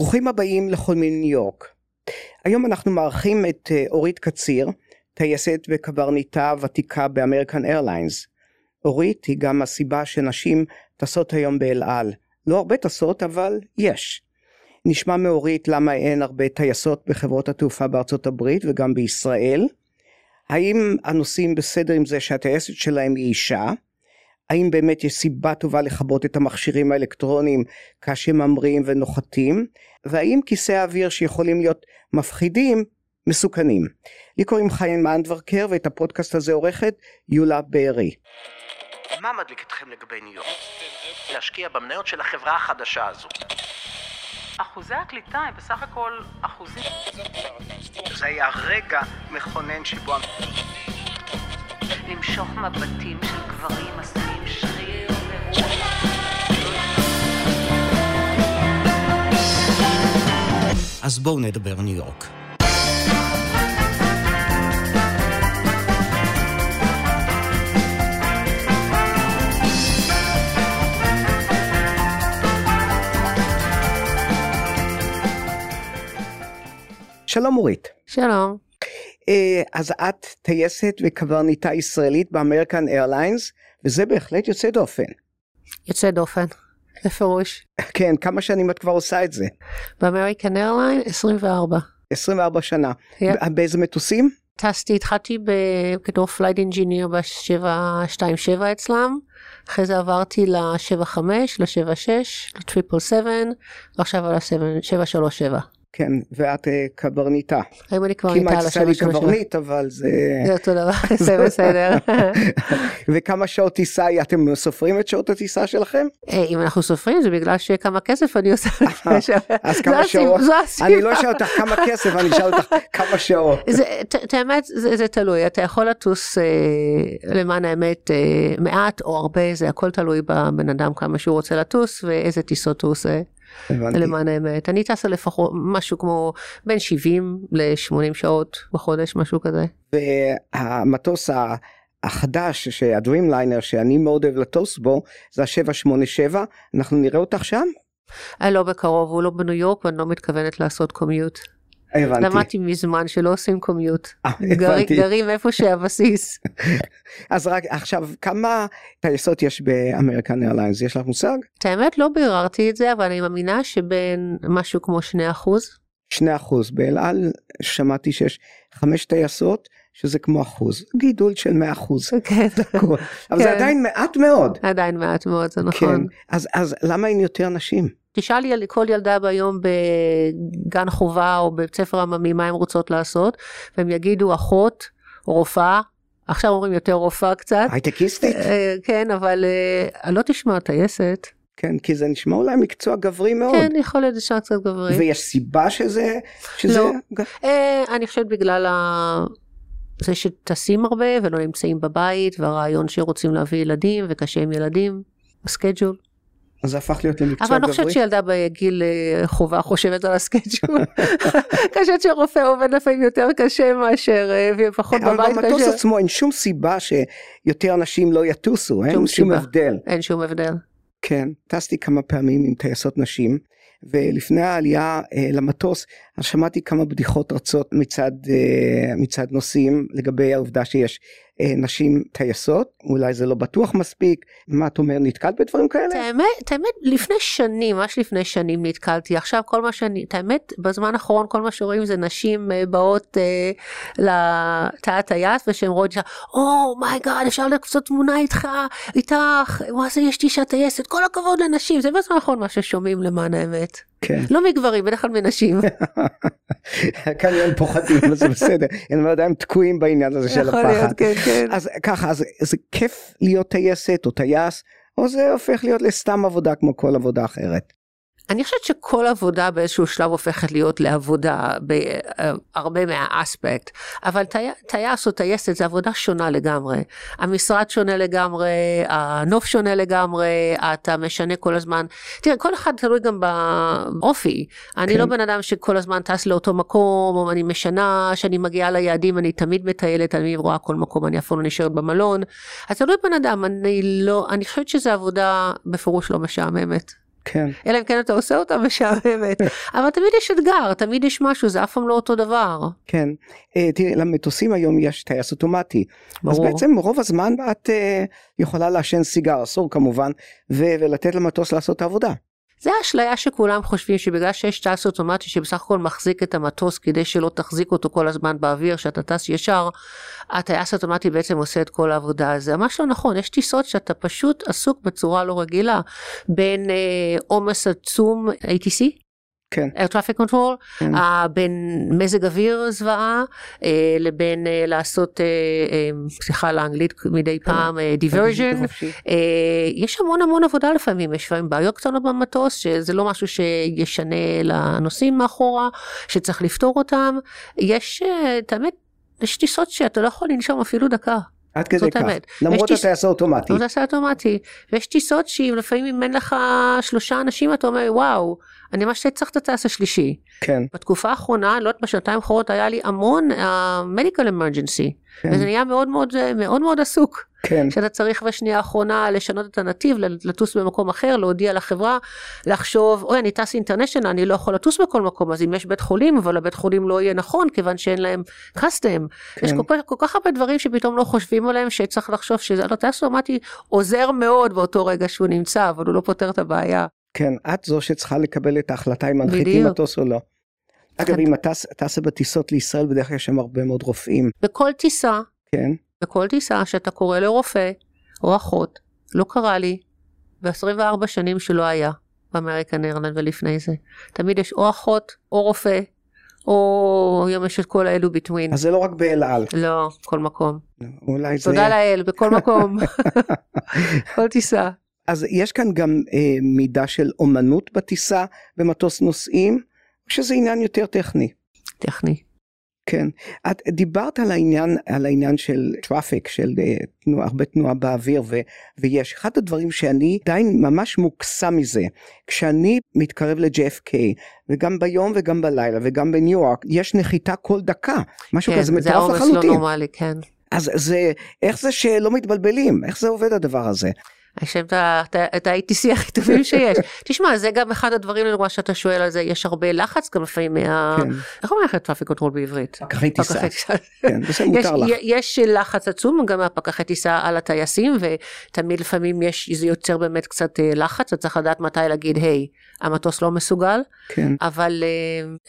ברוכים הבאים לחולמים ניו יורק. היום אנחנו מארחים את אה, אורית קציר, טייסת וקברניטה ותיקה באמריקן איירליינס. אורית היא גם הסיבה שנשים טסות היום באל על. לא הרבה טסות אבל יש. נשמע מאורית למה אין הרבה טייסות בחברות התעופה בארצות הברית וגם בישראל. האם הנוסעים בסדר עם זה שהטייסת שלהם היא אישה? האם באמת יש סיבה טובה לכבות את המכשירים האלקטרוניים כאשר ממריאים ונוחתים? והאם כיסא האוויר שיכולים להיות מפחידים מסוכנים? לי קוראים חיים מאנדברקר ואת הפודקאסט הזה עורכת יולה בארי. מה מדליק אתכם לגבי ניו יורק? להשקיע במניות של החברה החדשה הזו. אחוזי הקליטה הם בסך הכל אחוזים. זה היה רגע מכונן שבו... למשוך מבטים של גברים עשויים אז בואו נדבר ניו יורק. שלום אורית. שלום. אה, אז את טייסת וקברניטה ישראלית באמריקן איירליינס, וזה בהחלט יוצא דופן. יוצא דופן, בפירוש. כן, כמה שנים את כבר עושה את זה? ב American Airline 24. 24 שנה. Yeah. באיזה מטוסים? טסתי, התחלתי בתור flight engineer ב-727 אצלם, אחרי זה עברתי ל-75, ל-76, ל triple 7, ועכשיו על ה-737. כן, ואת uh, קברניטה. אני קברניטה על כמעט ה-737. קברניט, אבל זה... זה אותו דבר, זה בסדר. וכמה שעות טיסה, אתם סופרים את שעות הטיסה שלכם? אה, אם אנחנו סופרים זה בגלל שכמה כסף אני עושה. אז זו כמה שעות? זו אני הסיבה. לא אשאל אותך כמה כסף, אני אשאל אותך כמה שעות. את האמת, זה, תלוי, אתה יכול לטוס אה, למען האמת אה, מעט או הרבה, זה הכל תלוי בבן אדם כמה שהוא רוצה לטוס ואיזה טיסות הוא עושה, הבנתי. למען האמת. אני טסה לפחות משהו כמו בין 70 ל-80 שעות בחודש, משהו כזה. והמטוס ה- החדש, ה Dreamliner, שאני מאוד אוהב לטוס בו, זה ה-787, אנחנו נראה אותך שם? אה, לא בקרוב, הוא לא בניו יורק ואני לא מתכוונת לעשות commute. הבנתי. למדתי מזמן שלא עושים commute. אה, הבנתי. גרים איפה שהבסיס. אז רק עכשיו, כמה טייסות יש ב American Airlines? יש לך מושג? את האמת לא ביררתי את זה, אבל אני מאמינה שבין משהו כמו 2 אחוז. שני אחוז. באל על שמעתי שיש חמש טייסות, שזה כמו אחוז. גידול של 100 אחוז. כן. אבל זה כן. עדיין מעט מאוד. עדיין מעט מאוד, זה כן. נכון. אז, אז למה אין יותר נשים? תשאל יל- כל ילדה ביום בגן חובה או בבית ספר עממי מה הן רוצות לעשות, והם יגידו אחות רופאה, עכשיו אומרים יותר רופאה קצת, הייטקיסטית? אה, כן, אבל אה, לא תשמע טייסת. כן, כי זה נשמע אולי מקצוע גברי מאוד. כן, יכול להיות שזה קצת גברי. ויש סיבה שזה... שזה... לא. אה, אני חושבת בגלל ה... זה שטסים הרבה ולא נמצאים בבית, והרעיון שרוצים להביא ילדים וקשה עם ילדים, ה schedule. אז זה הפך להיות למקצוע אבל אני לא גברי. חושבת שילדה בגיל אה, חובה חושבת על ה schedule. אני חושבת שרופא עובד לפעמים יותר קשה מאשר, אה, ופחות אבל בבית במטוס קשה. עצמו אין שום סיבה שיותר אנשים לא יטוסו, אין שום. הבדל. אין שום הבדל. כן, טסתי כמה פעמים עם טייסות נשים, ולפני העלייה אה, למטוס, אז שמעתי כמה בדיחות רצות מצד, אה, מצד נוסעים לגבי העובדה שיש אה, נשים טייסות, אולי זה לא בטוח מספיק, מה את אומר, נתקלת בדברים כאלה? האמת, האמת, לפני שנים, ממש לפני שנים נתקלתי, עכשיו כל מה שאני, האמת, בזמן האחרון כל מה שרואים זה נשים אה, באות אה, לתא הטייס, ושהן רואות, Oh my God, אפשר לעשות תמונה איתך, איתך, זה, יש אישה טייסת, כל הכבוד לנשים, זה בזמן האחרון מה ששומעים למען האמת. כן, לא מגברים, בדרך כלל מנשים. כנראה הם פוחדים, אבל זה בסדר, הם עדיין תקועים בעניין הזה של יכול הפחד. להיות, כן, כן. אז ככה, אז זה כיף להיות טייסת או טייס, או זה הופך להיות לסתם עבודה כמו כל עבודה אחרת. אני חושבת שכל עבודה באיזשהו שלב הופכת להיות לעבודה בהרבה מהאספקט, אבל טי, טייס או טייסת זה עבודה שונה לגמרי. המשרד שונה לגמרי, הנוף שונה לגמרי, אתה משנה כל הזמן. תראה, כל אחד תלוי גם באופי. אני כן. לא בן אדם שכל הזמן טס לאותו מקום, או אני משנה, כשאני מגיעה ליעדים אני תמיד מטיילת, אני רואה כל מקום, אני אף פעם לא נשארת במלון. אז תלוי בן אדם, אני לא, אני חושבת שזו עבודה בפירוש לא משעממת. כן. אלא אם כן אתה עושה אותה משעממת. אבל תמיד יש אתגר, תמיד יש משהו, זה אף פעם לא אותו דבר. כן. אה, תראי, למטוסים היום יש טייס אוטומטי. אז ברור. בעצם רוב הזמן את אה, יכולה לעשן סיגר, אסור כמובן, ולתת למטוס לעשות את העבודה. זה האשליה שכולם חושבים שבגלל שיש טייס אוטומטי שבסך הכל מחזיק את המטוס כדי שלא תחזיק אותו כל הזמן באוויר, שאתה טס ישר, הטייס האוטומטי בעצם עושה את כל העבודה. זה ממש לא נכון, יש טיסות שאתה פשוט עסוק בצורה לא רגילה, בין אה, עומס עצום, ATC, כן. Air Traffic Control, כן. אה, בין מזג אוויר זוועה, אה, לבין אה, לעשות, סליחה לאנגלית מדי פעם, אה, diversion. יש המון המון עבודה לפעמים, יש לפעמים בעיות קטנות במטוס, שזה לא משהו שישנה לנוסעים מאחורה, שצריך לפתור אותם. יש, את האמת, יש טיסות שאתה לא יכול לנשום אפילו דקה. עד כדי כך. האמת. למרות יש טיס- הטייס האוטומטי. לא תעשה אוטומטי. ויש טיסות שאם לפעמים אם אין לך שלושה אנשים אתה אומר וואו, אני ממש צריך את הטייס השלישי. כן. בתקופה האחרונה, לא יודעת, בשנתיים האחרונות היה לי המון medical emergency. כן. וזה נהיה מאוד מאוד אה, מאוד מאוד עסוק. כן. שאתה צריך בשנייה האחרונה לשנות את הנתיב, לטוס במקום אחר, להודיע לחברה, לחשוב, אוי, אני טס international, אני לא יכול לטוס בכל מקום, אז אם יש בית חולים, אבל הבית חולים לא יהיה נכון, כיוון שאין להם customs. כן. יש כל כך, כל כך הרבה דברים שפתאום לא חושבים עליהם, שצריך לחשוב שזה, לא, טייס אוטומטי עוזר מאוד באותו רגע שהוא נמצא, אבל הוא לא פותר את הבעיה. כן, את זו שצריכה לקבל את ההחלטה אם מנחיתים. מטוס או לא. אגב. אם את טס- טסה בטיסות לישראל, בדרך כלל יש שם הרבה מאוד רופאים. בכל טיסה, כן. בכל טיסה שאתה קורא לרופא או אחות, לא קרה לי ב-24 שנים שלא היה באמריקן איירלנד ולפני זה. תמיד יש או אחות או רופא, או היום יש את כל האלו ביטווין. אז זה לא רק באל על. לא, כל מקום. אולי זה... תודה לאל, בכל מקום. כל טיסה. אז יש כאן גם אה, מידה של אומנות בטיסה במטוס נוסעים, שזה עניין יותר טכני? טכני. כן. את דיברת על העניין, על העניין של traffic, של אה, תנועה, הרבה תנועה באוויר, ו, ויש. אחד הדברים שאני עדיין ממש מוקסם מזה, כשאני מתקרב ל-JFK, וגם ביום וגם בלילה, וגם בניו יורק, יש נחיתה כל דקה. משהו כן, כזה זה מטורף העומס לא לחלוטין. נורמלי, כן. אז זה, איך זה שלא מתבלבלים? איך זה עובד הדבר הזה? להם את ה- את ה- את ה-ATC הכי טובים שיש. תשמע, זה גם אחד הדברים, לדוגמה, שאתה שואל על זה, יש הרבה לחץ גם לפעמים מה... כן. איך אומרים air traffic control בעברית? פקחי טיסה. כן, יש, מותר לך. יש לחץ עצום גם מהפקחי טיסה על הטייסים ותמיד לפעמים יש זה יוצר באמת קצת אה, לחץ אתה צריך לדעת מתי להגיד היי המטוס לא מסוגל כן. אבל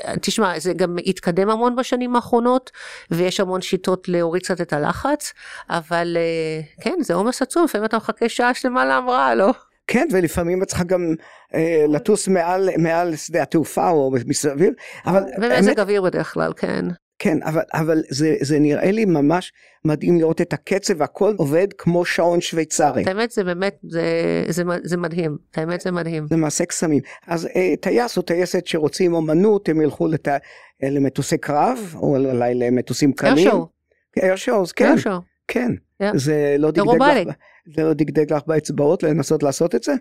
אה, תשמע זה גם התקדם המון בשנים האחרונות ויש המון שיטות להוריד קצת את הלחץ אבל אה, כן זה עומס עצום לפעמים אתה מחכה שעה שלמה להמראה לא כן, ולפעמים את צריכה גם אה, לטוס מעל, מעל שדה התעופה או מסביב, אבל במזג האמת, אוויר בדרך כלל כן כן, אבל, אבל זה, זה נראה לי ממש מדהים לראות את הקצב והכל עובד כמו שעון שוויצרי. האמת זה באמת זה, זה, זה מדהים האמת זה מדהים. זה מעשה קסמים. אז אה, טייס או טייסת שרוצים אומנות, הם ילכו לת... למטוסי קרב, או אולי למטוסים קלים. איירשואו. איירשואוז, כן, איירשואו. כן. Yeah. זה לא דגדג. לך, זה לא דגדג לך באצבעות לנסות לעשות את זה?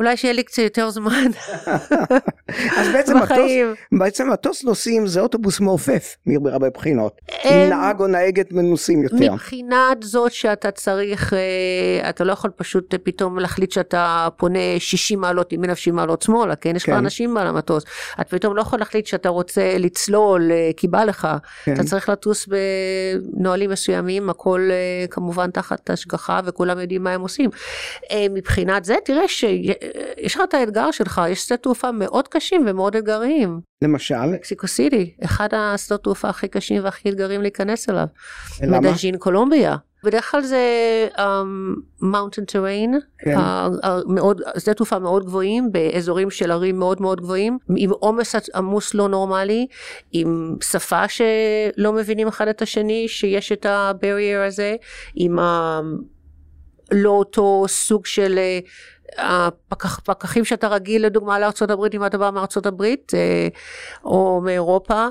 אולי שיהיה לי קצת יותר זמן אז בעצם מטוס, בחיים. בעצם מטוס נוסעים זה אוטובוס מעופף מהרבה בחינות. עם אמ, נהג או נהגת מנוסים יותר. מבחינת זאת שאתה צריך, אה, אתה לא יכול פשוט אה, פתאום להחליט שאתה פונה 60 מעלות ימינה ו-60 מעלות שמאלה, כן? יש לך כן. אנשים על המטוס. אתה פתאום לא יכול להחליט שאתה רוצה לצלול אה, כי בא לך. כן. אתה צריך לטוס בנהלים מסוימים, הכל אה, כמובן תחת השגחה וכולם יודעים מה הם עושים. אה, מבחינת זה, תראה שיש לך את האתגר שלך, יש שדה תעופה מאוד קשים ומאוד אתגריים. למשל, מקסיקו סיטי, אחד השדות תעופה הכי קשים והכי אתגרים להיכנס אליו. למה? מדאז'ין קולומביה. בדרך כלל זה mountain um, terrain, כן. שדה תעופה מאוד גבוהים, באזורים של ערים מאוד מאוד גבוהים, עם עומס עמוס לא נורמלי, עם שפה שלא מבינים אחד את השני, שיש את ה barrier הזה, עם ה... לא אותו סוג של אה, הפקח, פקחים שאתה רגיל לדוגמה הברית אם אתה בא הברית אה, או מאירופה,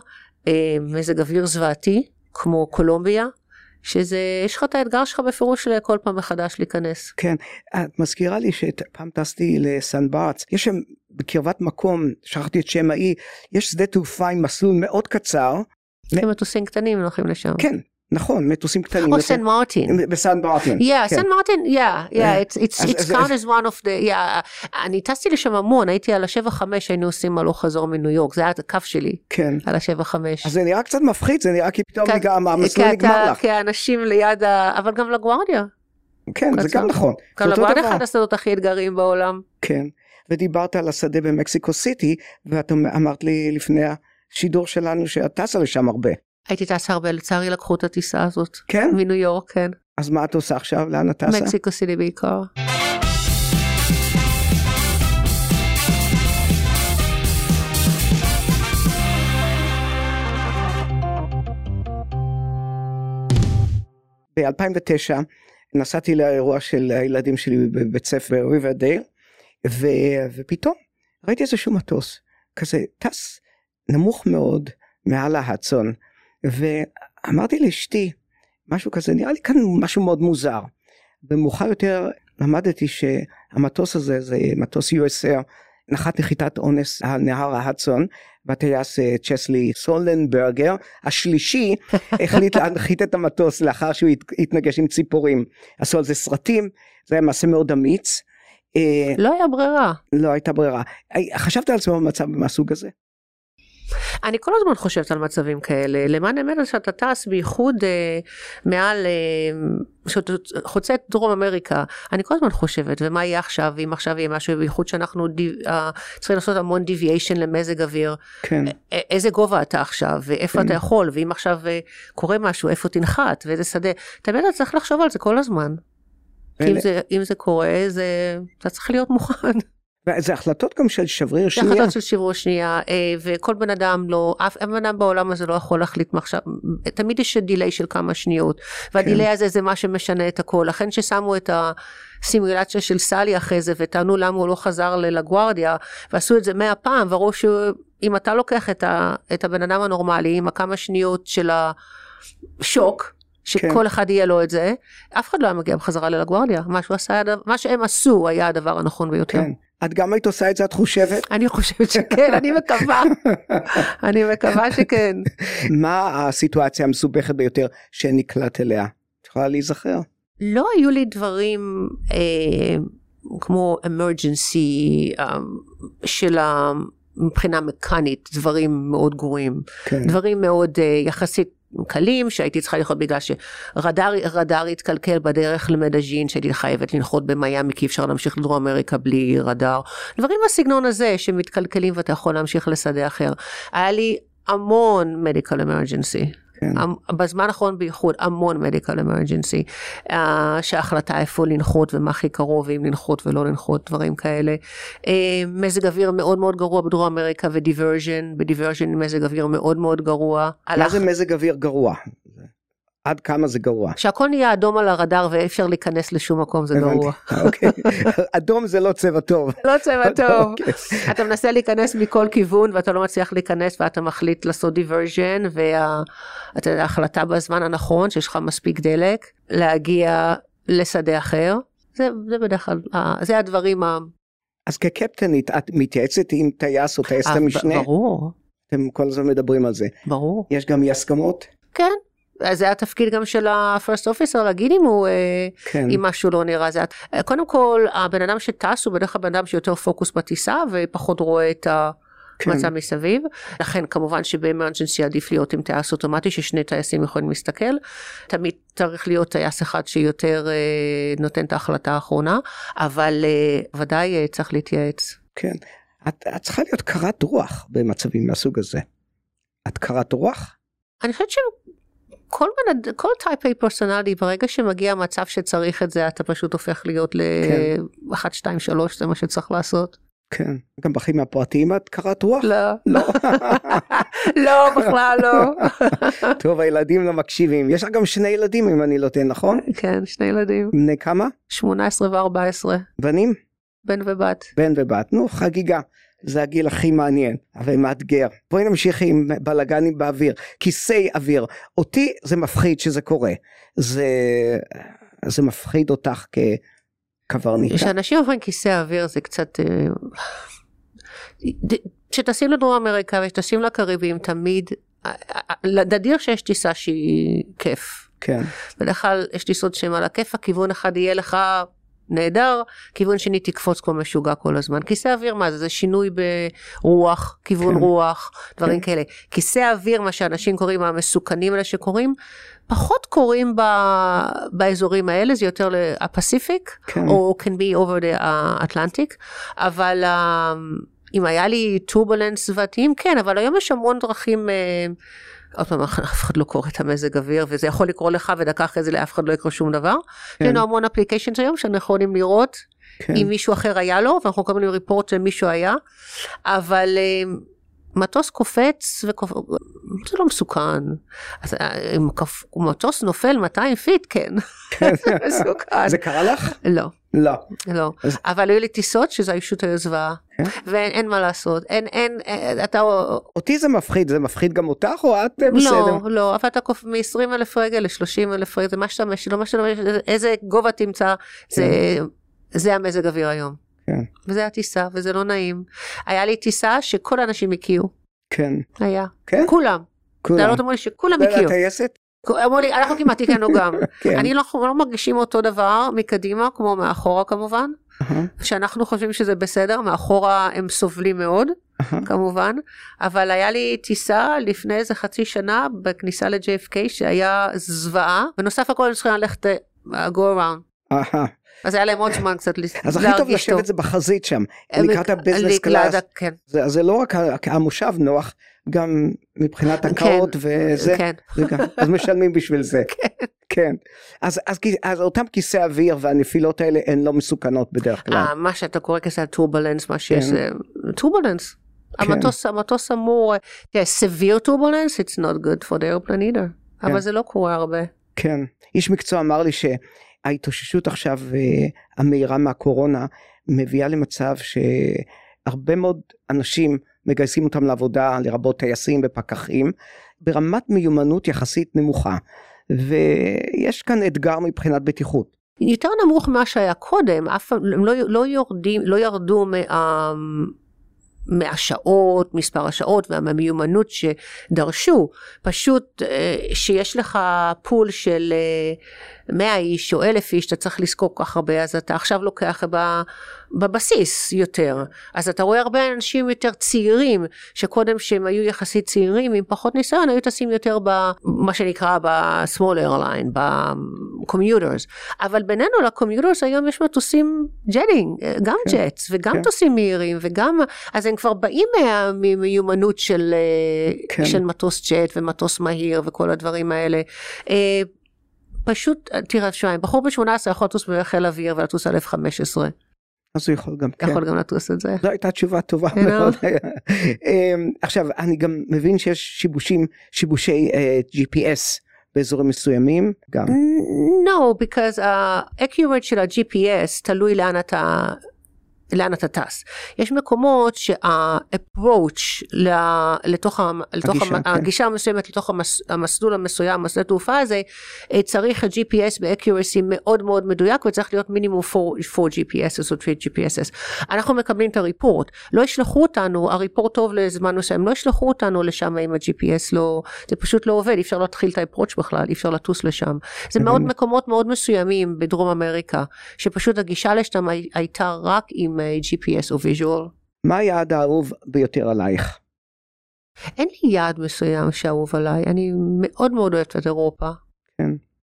אה, מזג אוויר זוועתי כמו קולומביה, שזה, יש לך את האתגר שלך בפירוש כל פעם מחדש להיכנס. כן, את מזכירה לי שפעם טסתי לסן ברץ, יש שם בקרבת מקום, שכחתי את שם האי, יש שדה תעופה עם מסלול מאוד קצר, כי מטוסים קטנים הולכים לשם. כן, נכון, מטוסים קטנים. או. סן מרטין. בסן מרטין. כן. סן מרטין, אה, it's, count as one of the, yeah, אני טסתי לשם המון, הייתי על השבע חמש, היינו עושים הלוך חזור מניו יורק, זה היה הקו שלי, כן. על השבע חמש. אז זה נראה קצת מפחיד, זה נראה כי פתאום כי- נגמר- המסלול נגמר לך. כי האנשים ליד ה... אבל גם לגוארדיה. כן, זה. גם נכון. גם לגוארדיה. אחד השדות הכי אתגריים בעולם. כן. ודיברת על השדה במקסיקו סיטי, ואת אמרת לי לפני השידור שלנו שאת טסה לשם הרבה. הייתי טסה הרבה, לצערי לקחו את הטיסה הזאת. כן? מניו יורק, כן. אז מה את עושה עכשיו? לאן את טסה? מקסיקו סיטי בעיקר. ב-2009 נסעתי לאירוע של הילדים שלי בבית ספר ריברדייל, ו- ופתאום ראיתי איזשהו מטוס, כזה טס נמוך מאוד מעל ההדסון, ואמרתי לאשתי, משהו כזה, נראה לי כאן משהו מאוד מוזר. ומאוחר יותר למדתי שהמטוס הזה זה מטוס USR, נחת נחיתת אונס על נהר ההדסון, והטייס אה, צ'סלי סולנברגר, השלישי החליט להנחית את המטוס לאחר שהוא הת- התנגש עם ציפורים. עשו על זה סרטים, זה היה מעשה מאוד אמיץ. אה, לא היה ברירה. לא הייתה ברירה. אה, חשבת על עצמו במצב מהסוג הזה? אני כל הזמן חושבת על מצבים כאלה. למען האמת שאתה טס בייחוד אה, מעל, אה, שאתה חוצה את דרום אמריקה, אני כל הזמן חושבת, ומה יהיה עכשיו, אם עכשיו יהיה משהו, בייחוד שאנחנו דיו, אה, צריכים לעשות המון deviation למזג אוויר, כן. א- איזה גובה אתה עכשיו, ואיפה כן. אתה יכול, ואם עכשיו אה, קורה משהו, איפה תנחת, ואיזה שדה, תמיד אתה צריך לחשוב על זה כל הזמן. אם זה, אם זה קורה, זה, אתה צריך להיות מוכן. וזה החלטות גם של שבריר זה שנייה. החלטות של שברור שנייה, אה, וכל בן אדם לא, אף בן אדם בעולם הזה לא יכול להחליט מעכשיו, תמיד יש דיליי של כמה שניות, והדיליי הזה זה מה שמשנה את הכל, לכן ששמו את הסימולציה של סלי אחרי זה, וטענו למה הוא לא חזר ללגוארדיה, ועשו את זה מאה פעם, וראו שאם אתה לוקח את, ה, את הבן אדם הנורמלי, עם הכמה שניות של השוק, שכל אחד יהיה לו את זה, אף אחד לא היה מגיע בחזרה ללגוארדיה, מה עשה, מה שהם עשו היה הדבר הנכון ביותר. כן. את גם היית עושה את זה, את חושבת? אני חושבת שכן, אני מקווה. אני מקווה שכן. מה הסיטואציה המסובכת ביותר שנקלט אליה? את יכולה להיזכר? לא היו לי דברים אה, כמו emergency אה, של ה... מבחינה מקאנית, דברים מאוד גרועים. כן. דברים מאוד אה, יחסית קלים שהייתי צריכה ללכות בגלל שרדאר רדאר התקלקל בדרך למדאז'ין שהייתי חייבת לנחות במיאמי כי אפשר להמשיך לדרום אמריקה בלי רדאר. דברים בסגנון הזה שמתקלקלים ואתה יכול להמשיך לשדה אחר. היה לי המון medical emergency. כן. בזמן האחרון בייחוד המון medical emergency, uh, שההחלטה איפה לנחות ומה הכי קרוב ואם לנחות ולא לנחות דברים כאלה. Uh, מזג אוויר מאוד מאוד גרוע בדרום אמריקה ודיברז'ן, בדיברז'ן מזג אוויר מאוד מאוד גרוע. מה הלך- זה מזג אוויר גרוע? עד כמה זה גרוע? כשהכל נהיה אדום על הרדאר ואי אפשר להיכנס לשום מקום זה גרוע. הבנתי. אוקיי. אדום זה לא צבע טוב. לא צבע טוב. אוקיי. אתה מנסה להיכנס מכל כיוון ואתה לא מצליח להיכנס ואתה מחליט לעשות דיברז'ן וההחלטה בזמן הנכון שיש לך מספיק דלק להגיע לשדה אחר. זה, זה בדרך כלל, אה, זה הדברים ה... אז כקפטנית את מתייעצת עם טייס או טייסת אה, המשנה? ברור, אתם כל הזמן מדברים על זה. ברור. יש גם אי הסכמות? כן. אז זה התפקיד גם של ה-first officer להגיד אם הוא, אה, כן. אם משהו לא נראה. זה, אה, קודם כל, הבן אדם שטס הוא בדרך כלל בן אדם שיותר פוקוס בטיסה ופחות רואה את כן. המצב מסביב. לכן כמובן שבאמרג'נסי עדיף להיות עם טייס אוטומטי ששני טייסים יכולים להסתכל. תמיד צריך להיות טייס אחד שיותר אה, נותן את ההחלטה האחרונה, אבל אה, ודאי אה, צריך להתייעץ. כן. את, את צריכה להיות קרת רוח במצבים מהסוג הזה. את קרת רוח? אני חושבת בן אד- כל טייפ A פרסונלי ברגע שמגיע מצב שצריך את זה אתה פשוט הופך להיות כן. ל-1, 2, 3 זה מה שצריך לעשות. כן. גם בחיים הפרטיים את קרת רוח? לא, לא. לא בכלל לא. טוב, הילדים לא מקשיבים. יש לך גם שני ילדים אם אני לא טועה, נכון? כן שני ילדים בני כמה? 18 ו-14 בנים? בן ובת. בן ובת. נו, חגיגה. זה הגיל הכי מעניין ומאתגר. בואי נמשיך עם בלאגנים באוויר. כיסי אוויר. אותי זה מפחיד שזה קורה. זה, זה מפחיד אותך כקברניטה. כשאנשים אומרים כיסא אוויר זה קצת... אה, כשטסים לדרום אמריקה וכשטסים לקריביים תמיד נדיר שיש טיסה שהיא כיף. כן, בדרך כלל יש טיסות שהן על הכיף, הכיוון אחד יהיה לך נהדר, כיוון שני תקפוץ כמו משוגע כל הזמן. כיסא אוויר מה זה? זה שינוי ברוח, כיוון כן. רוח, דברים כן. כאלה. כיסא אוויר, מה שאנשים קוראים המסוכנים האלה שקורים, פחות קורים ב... באזורים האלה, זה יותר לפסיפיק, כן. או can be over the Atlantic, אבל אה, אם היה לי טורבולנס סביבתיים, כן, אבל היום יש המון דרכים. אה, עוד פעם, אף אחד לא קורא את המזג אוויר, וזה יכול לקרות לך, ודקה אחרי זה לאף אחד לא יקרה שום דבר. כן. יש לנו המון applications היום שאנחנו יכולים לראות כן. אם מישהו אחר היה לו, ואנחנו מקבלים report שמישהו היה, אבל אה, מטוס קופץ, וקופ... זה לא מסוכן. אז אה, אם מטוס נופל 200 feet, כן, כן. זה מסוכן. זה קרה לך? לא. לא. לא, אז- אבל היו לי טיסות שזה פשוט היו זוועה, כן. ואין אין מה לעשות, אין, אין, אין, אתה, אותי זה מפחיד, זה מפחיד גם אותך או את אה, בסדר? לא, לא, אבל אתה קופ... מ-20 אלף רגל ל-30 אלף רגל, זה מה שאתה, לא מה שאתה, איזה גובה תמצא, זה, זה המזג אוויר היום. כן. וזה הטיסה, וזה לא נעים. היה לי טיסה שכל האנשים הקיאו, כן. היה, כן? כולם. כולם. לעלות אמרו לי שכולם הקיאו. והטייסת? אמרו לי, אנחנו כמעט הקאנו גם. כן. אני לא, לא מרגישים אותו דבר מקדימה, כמו מאחורה כמובן. שאנחנו חושבים שזה בסדר, מאחורה הם סובלים מאוד. כמובן, אבל היה לי טיסה לפני איזה חצי שנה בכניסה ל-JFK שהיה זוועה, בנוסף הכל הם צריכים ללכת אה, go around. אז היה להם עוד זמן קצת להרגיש אז הכי טוב לשבת זה בחזית שם, לקראת הביזנס קלאס. כן, זה זה לא רק המושב נוח, גם מבחינת הקאות וזה, כן. זה גם- אז משלמים בשביל זה. כן. אז, אז, כי- אז אותם כיסא אוויר והנפילות האלה הן לא מסוכנות בדרך כלל. אה, מה שאתה קורא כזה טורבולנס, מה שיש כן. זה טורבולנס. כן. המטוס, המטוס אמור, תראה, severe turbulence, it's not good for the airplane either. כן. אבל זה לא קורה הרבה. כן. איש מקצוע אמר לי שההתאוששות עכשיו אה, המהירה מהקורונה מביאה למצב שהרבה מאוד אנשים מגייסים אותם לעבודה, לרבות טייסים ופקחים, ברמת מיומנות יחסית נמוכה. ויש כאן אתגר מבחינת בטיחות. יותר נמוך ממה שהיה קודם, אף פעם לא, לא יורדים, לא ירדו מה, מהשעות, מספר השעות והמיומנות שדרשו, פשוט אה, שיש לך פול של אה, 100 איש או 1,000 איש, אתה צריך לזכור כל כך הרבה, אז אתה עכשיו לוקח ב, בבסיס יותר. אז אתה רואה הרבה אנשים יותר צעירים, שקודם שהם היו יחסית צעירים עם פחות ניסיון, היו טסים יותר במה שנקרא ב-small airline, ב-commuters. אבל בינינו ל commuters היום יש מטוסים jetting, גם כן, jets וגם כן. מטוסים מהירים וגם, אז הם כבר באים ממיומנות של, אה, כן. של מטוס ג'ט ומטוס מהיר וכל הדברים האלה. פשוט, תראה, שומעים, בחור בן 18 יכול לטוס בחיל אוויר ולטוס על F-15, אז הוא יכול גם, כן. יכול גם לטוס את זה. זו הייתה תשובה טובה? מאוד. אמ, עכשיו, אני גם מבין שיש שיבושים, שיבושי אה, GPS באזורים מסוימים, גם. No, because ה-accurate של ה-GPS תלוי לאן אתה... לאן אתה טס. יש מקומות שה-approach לתוך, לתוך הגישה, המ- כן. הגישה המסוימת לתוך המס, המסלול המסוים, השדה התעופה הזה, אה, צריך ה-GPS ב-accuracy מאוד מאוד מדויק וצריך להיות מינימום 4 GPSs או 3 GPSs. אנחנו מקבלים את הריפורט, לא ישלחו אותנו, הריפורט טוב לזמן מסוים, לא ישלחו אותנו לשם אם ה-GPS לא, זה פשוט לא עובד, אי אפשר להתחיל את ה-approach בכלל, אי אפשר לטוס לשם. זה מאוד. מקומות מאוד מסוימים בדרום אמריקה, שפשוט הגישה לשם הי- הייתה רק עם אה, GPS או ויז'ואל. מה היעד האהוב ביותר עלייך? אין לי יעד מסוים שאהוב עליי, אני מאוד מאוד אוהבת את אירופה. כן.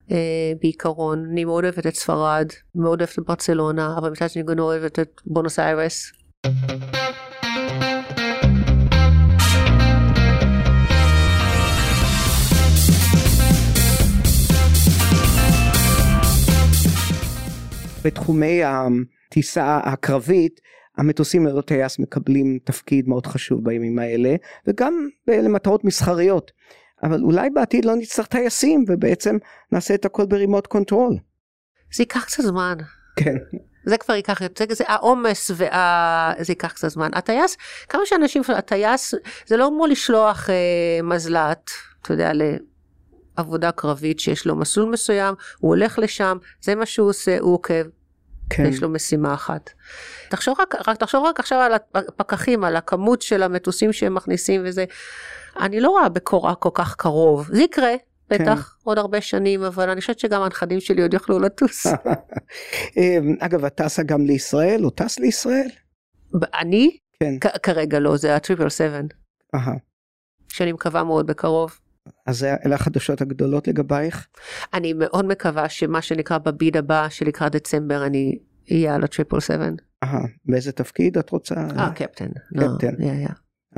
Uh, בעיקרון, אני מאוד אוהבת את ספרד, מאוד אוהבת את ברצלונה, אבל מצד שני גם אוהבת את בונוס איירס. בתחומי הטיסה הקרבית, המטוסים ללא טייס מקבלים תפקיד מאוד חשוב בימים האלה, וגם למטרות מסחריות. אבל אולי בעתיד לא נצטרך טייסים, ובעצם נעשה את הכל ב remote control. זה ייקח קצת זמן. כן. זה כבר ייקח יותר, זה העומס וה... זה ייקח קצת זמן. הטייס, כמה שאנשים, הטייס זה לא כמו לשלוח אה, מזל"ט, אתה יודע, לעבודה קרבית שיש לו מסלול מסוים, הוא הולך לשם, זה מה שהוא עושה, הוא עוקב. כן. יש לו משימה אחת. תחשוב רק, רק, תחשוב רק עכשיו על הפקחים, על הכמות של המטוסים שהם מכניסים וזה. אני לא רואה בקורה כל כך קרוב. זה יקרה, בטח, כן. עוד הרבה שנים, אבל אני חושבת שגם הנכדים שלי עוד יוכלו לטוס. אמ, אגב, את טסה גם לישראל? הוא טס לישראל? אני? כן. כרגע לא, זה הטריפל סבן, אהה. שאני מקווה מאוד בקרוב. אז אלה החדשות הגדולות לגבייך? אני מאוד מקווה שמה שנקרא בביד הבא, שלקראת דצמבר, אני אהיה על הטריפל סבן. אהה. באיזה תפקיד את רוצה? אה, קפטן. קפטן. לא.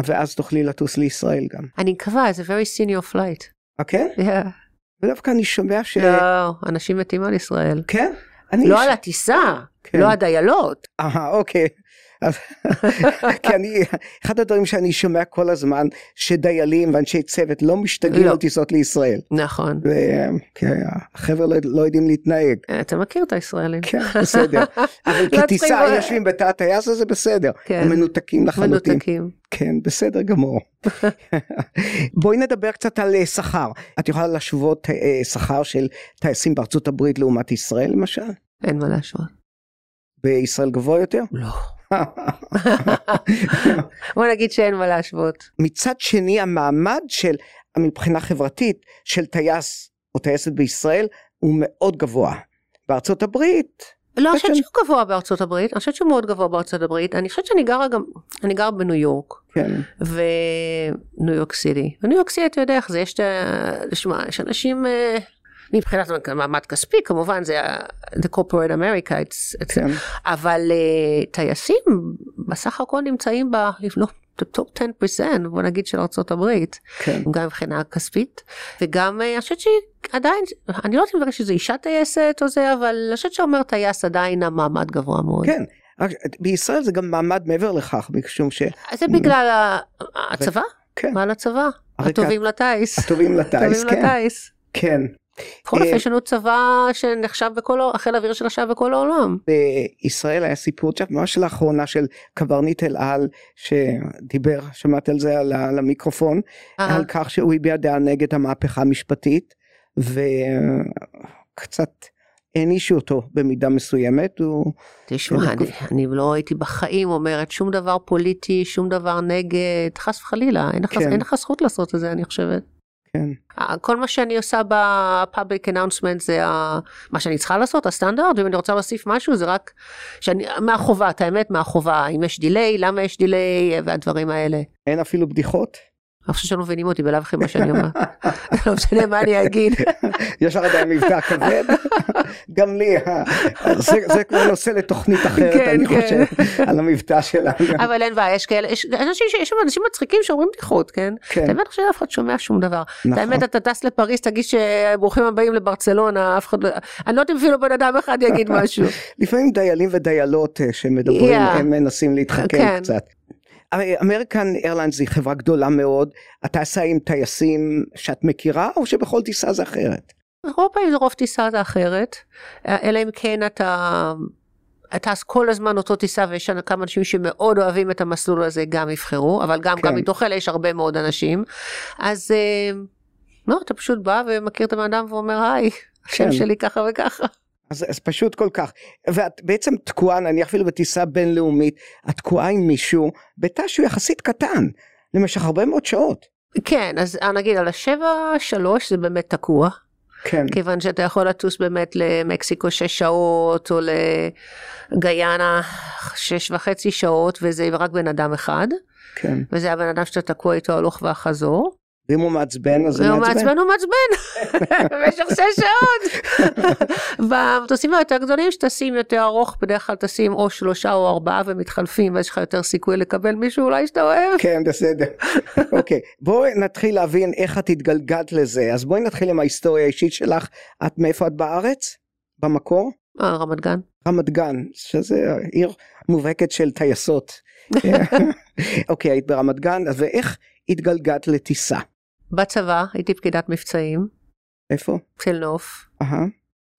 ואז תוכלי לטוס לישראל גם. אני מקווה, זה very senior flight. אה, כן? Yeah. ודווקא אני שומע ש... לא, אנשים מתים על ישראל. כן? לא ש- על הטיסה, כן. לא הדיילות. אהה, אוקיי. כי אני, אחד הדברים שאני שומע כל הזמן, שדיילים ואנשי צוות לא משתגעים לא. על טיסות לישראל. נכון. והחבר'ה לא, לא יודעים להתנהג. אתה מכיר את הישראלים. כן, בסדר. אבל לא כטיסה יושבים בתא הטייס הזה בסדר. כן. הם מנותקים לחלוטין. מנותקים. כן, בסדר גמור. בואי נדבר קצת על אה, שכר. את יכולה להשוות אה, שכר של טייסים בארצות הברית לעומת ישראל למשל? אין מה להשוות. בישראל גבוה יותר? לא. בוא נגיד שאין מה להשוות. מצד שני המעמד של מבחינה חברתית של טייס או טייסת בישראל הוא מאוד גבוה. בארצות הברית לא, אני חושבת שהוא גבוה בארצות הברית, אני חושבת שהוא מאוד גבוה בארצות הברית, אני חושבת שאני גרה גם, אני גרה בניו יורק, כן, וניו יורק סיטי. וניו יורק סיטי אתה יודע איך זה, יש, את ה- שמע, יש אנשים, אה, מבחינת מעמד כספי כמובן זה ה- the corporate America, it's, it's, כן, אבל אה, טייסים בסך הכל נמצאים ב... לא, top 10% בוא נגיד של ארצות הברית, כן. גם מבחינה כספית, וגם אה, אני חושבת שעדיין, אני לא יודעת אם שזה אישה טייסת או זה, אבל אני חושבת שאומר טייס עדיין המעמד גבוה מאוד. כן. בישראל זה גם מעמד מעבר לכך, משום ש... זה בגלל הצבא? כן, לצבא? הרקע- הטובים לטיס. הטובים לטיס, כן. לטיס. כן. בכל אופן אה, יש לנו צבא שנחשב בכל, ה- חיל האוויר שנחשב בכל העולם. בישראל היה סיפור ממש לאחרונה של קברניט אל על שדיבר, שמעת על זה על, המיקרופון, אה, על כך שהוא הביע דעה נגד המהפכה המשפטית וקצת הענישו אותו במידה מסוימת, הוא... תשמע, אני, אני לא הייתי בחיים אומרת שום דבר פוליטי, שום דבר נגד, חס וחלילה, אין לך, כן. אין לך זכות לעשות את זה, אני חושבת. כן, כל מה שאני עושה ב public announcement זה ה- מה שאני צריכה לעשות, הסטנדרט, ואם אני רוצה להוסיף משהו זה רק שאני, מהחובה, את האמת מהחובה, אם יש דיליי, למה יש דיליי, והדברים האלה. אין אפילו בדיחות, אני חושבת שלא מבינים אותי בלאו הכי מה שאני אומרת. לא משנה מה אני אגיד. יש לך עדיין מבטא כבד, גם לי, אה, זה, כבר נושא לתוכנית אחרת, כן, אני כן. חושב, על המבטא שלנו. אבל אין בעיה, יש כאלה, יש אנשים, מצחיקים שאומרים בדיחות, כן? כן, האמת שאף אחד שומע שום דבר. נכון. האמת אתה טס לפריז, תגיד שברוכים הבאים לברצלונה, אף אחד לא... אני לא יודעת אפילו בן אדם אחד יגיד משהו. לפעמים דיילים ודיילות אה, שמדברים. הם מנסים להתחכם כן. קצת. אמריקן איירליינס היא חברה גדולה מאוד, את טסה עם טייסים שאת מכירה או שבכל טיסה זה אחרת? רוב פעמים זה רוב טיסה זה אחרת, אלא אם כן אתה... אתה טס כל הזמן אותו טיסה ויש שם כמה אנשים שמאוד אוהבים את המסלול הזה גם יבחרו אבל גם כן. גם מתוך אלה יש הרבה מאוד אנשים אז אה, לא אתה פשוט בא ומכיר את הבן אדם ואומר היי השם כן. שלי ככה וככה אז, אז פשוט כל כך. ואת בעצם תקועה, נניח אפילו בטיסה בינלאומית, את תקועה עם מישהו בתא שהוא יחסית קטן, למשך הרבה מאוד שעות. כן אז אה, נגיד על השבע שלוש זה באמת תקוע כן, כיוון שאתה יכול לטוס באמת למקסיקו שש שעות או לגיאנה שש וחצי שעות וזה רק בן אדם אחד כן. וזה הבן אדם שאתה תקוע איתו הלוך והחזור. ואם הוא מעצבן אז זה והוא מעצבן. מעצבן הוא מעצבן במשך שש שעות. במטוסים היותר גדולים שטסים יותר ארוך בדרך כלל טסים או שלושה או ארבעה ומתחלפים ויש לך יותר סיכוי לקבל מישהו אולי שאתה אוהב. כן, בסדר. אוקיי, בואי נתחיל להבין איך את התגלגלת לזה. אז בואי נתחיל עם ההיסטוריה האישית שלך. את מאיפה את בארץ? במקור? אה, רמת גן. רמת גן, שזה עיר מובהקת של טייסות. אוקיי, היית ברמת גן, אז ואיך התגלגלת לטיסה? בצבא הייתי פקידת מבצעים איפה? של נוף אהה,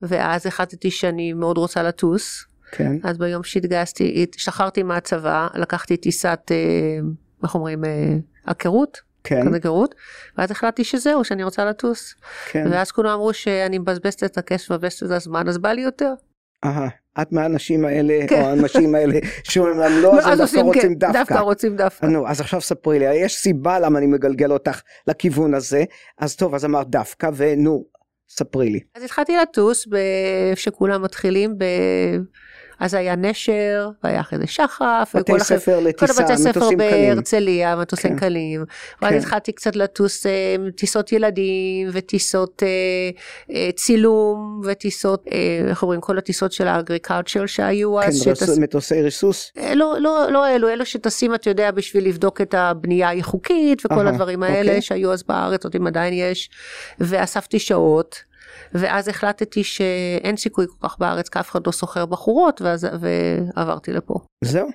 ואז החלטתי שאני מאוד רוצה לטוס כן, אז ביום שהתגייסתי השתחררתי מהצבא לקחתי טיסת אה, איך אומרים אה, הכרות כן, כזה היכרות, ואז החלטתי שזהו, שאני רוצה לטוס. כן. ואז כולם אמרו שאני מבזבזת את הכסף, מבזבזת את הזמן, אז בא לי יותר. אהה, את מהאנשים האלה, כן. או האנשים האלה, שאומרים לא, אז הם דווקא רוצים כן, דווקא דווקא. רוצים דווקא. נו, אז עכשיו ספרי לי, יש סיבה למה אני מגלגל אותך לכיוון הזה, אז טוב, אז אמרת דווקא, ונו, ספרי לי. אז התחלתי לטוס שכולם מתחילים ב... אז היה נשר, והיה אחרי זה שחף, בתי וכל ספר כל לטיסה, הבתי ספר. בהרצליה, מטוסים כן. קלים. ואז כן. התחלתי קצת לטוס אה, טיסות ילדים, וטיסות אה, אה, צילום, וטיסות, איך אומרים, כל הטיסות של האגריקלצ'ר שהיו כן, אז. רס- שטס- מטוסי ריסוס. לא, לא, לא אלו, אלו שטסים, אתה יודע, בשביל לבדוק את הבנייה היא חוקית וכל אהה, הדברים האלה אוקיי. שהיו אז בארץ, עוד אם עדיין יש, ואספתי שעות, ואז החלטתי שאין סיכוי כל כך בארץ, כי אף אחד לא סוחר בחורות, ואז, ועברתי לפה. זהו.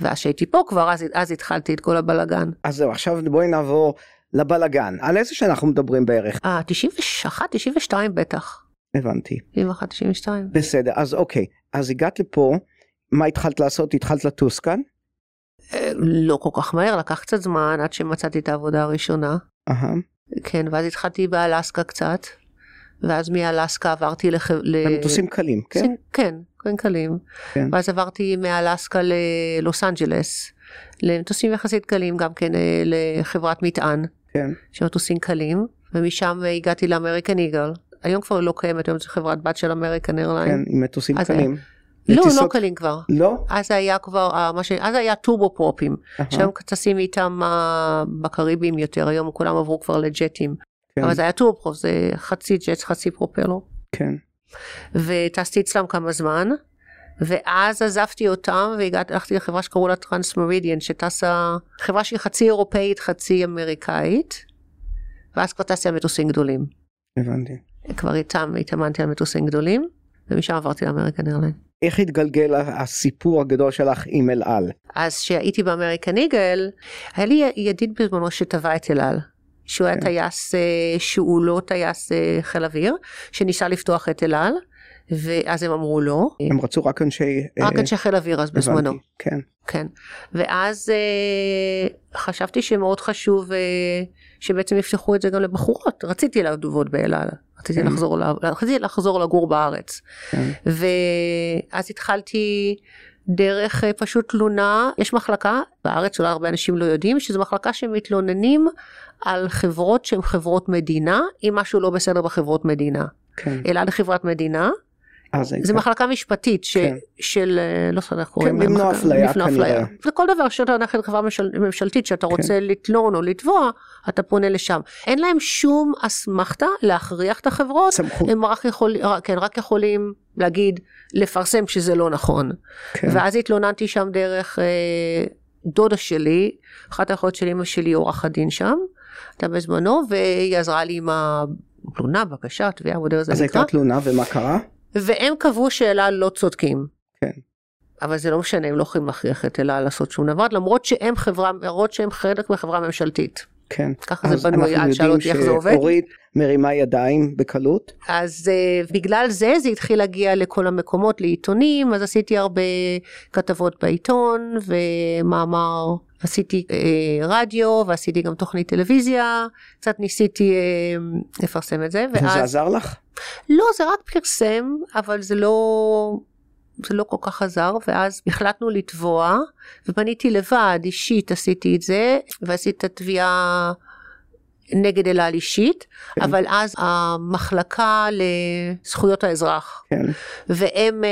ואז שהייתי פה כבר, אז, אז התחלתי את כל הבלגן. אז זהו, עכשיו בואי נעבור לבלגן. על איזה שנה אנחנו מדברים בערך? אה, 91, 92 בטח. הבנתי. 91, 92. בסדר, אז אוקיי. אז הגעת לפה, מה התחלת לעשות? התחלת לטוס כאן? אה, לא כל כך מהר, לקח קצת זמן עד שמצאתי את העבודה הראשונה. אהה. כן, ואז התחלתי באלסקה קצת, ואז מאלסקה עברתי לח... ל... במטוסים קלים, כן? סין- כן, כן קלים. כן. ואז עברתי מאלסקה ללוס אנג'לס, למטוסים יחסית קלים, גם כן אה, לחברת מטען, כן. של מטוסים קלים, ומשם אה, הגעתי לאמריקן איגל. היום כבר לא קיימת, היום זו חברת בת של אמריקן איירליין. כן, עם מטוסים אז קלים. לא, לא קלים כבר. לא? אז היה כבר, אה, מה ש... אז היה טורבו פרופים, אהה, שהיום טסים איתם אה, בקריביים יותר, היום כולם עברו כבר לג'טים. כן, אבל זה היה טורבו פרופ, זה חצי ג'ט, חצי פרופלור. כן. וטסתי אצלם כמה זמן, ואז עזבתי אותם והגעתי, הלכתי לחברה שקראו לה טרנס מרידיאן, שטסה, חברה שהיא חצי אירופאית, חצי אמריקאית, ואז כבר טסתי על מטוסים גדולים. הבנתי. כבר איתם התאמנתי על מטוסים גדולים, ומשם עברתי לאמריקן איירליין. איך התגלגל הסיפור הגדול שלך עם אל על? אז כשהייתי באמריקן איגל, היה לי ידיד בזמנו שטס באל על. שהוא היה כן. טייס, אה, שהוא לא טייס אה, חיל אוויר, שניסה לפתוח את אל על, ואז הם אמרו לא. הם רצו רק אנשי... רק אה, אנשי חיל אוויר אז בזמנו. כן. כן. ואז חשבתי שמאוד חשוב שבעצם יפתחו את זה גם לבחורות. רציתי לעבוד באל על. רציתי כן. לחזור, רציתי לחזור לגור בארץ. כן. ואז התחלתי דרך פשוט תלונה, יש מחלקה בארץ, אולי הרבה אנשים לא יודעים, שזו מחלקה שמתלוננים על חברות שהן חברות מדינה, אם משהו לא בסדר בחברות מדינה. כן. אלא לחברת מדינה, אז זה זו מחלקה משפטית ש, כן. של, אה, לא זוכר איך קוראים כן, להם, למנוע מחלקה- אפליה למנוע כנראה. אפליה. וכל דבר שאתה הולך לחברה ממשל, ממשלתית שאתה כן. רוצה לתלון או לתבוע, אתה פונה לשם. אין להם שום אסמכתה להכריח את החברות, סמכות. הם רק, יכול, כן, רק יכולים להגיד, לפרסם שזה לא נכון. כן. ואז התלוננתי שם דרך אה, דודה שלי, אחת האחיות של אמא שלי עורכת דין שם, בזמנו, והיא עזרה לי עם התלונה, בקשה, תביעה, whatever זה אז נקרא. הייתה תלונה ומה קרה? והם קבעו שאלה לא צודקים. כן. אבל זה לא משנה, הם לא יכולים להכריח את אלה לעשות שום דבר, למרות שהם חברה, למרות שהם חלק מחברה ממשלתית. כן. ככה זה בנוי, אנחנו אל שאל אותי איך זה יודעים עובד. שאורית מרימה ידיים בקלות. אז uh, בגלל זה זה התחיל להגיע לכל המקומות, לעיתונים, אז עשיתי הרבה כתבות בעיתון ומאמר, עשיתי uh, רדיו ועשיתי גם תוכנית טלוויזיה, קצת ניסיתי uh, לפרסם את זה, ואז, עזר לך? לא זה רק פרסם, אבל זה לא, זה לא כל כך עזר, ואז החלטנו לתבוע, ופניתי לבד, אישית עשיתי את זה, ועשיתי את התביעה נגד אל על אישית, כן. אבל אז המחלקה לזכויות האזרח, כן. והם אה,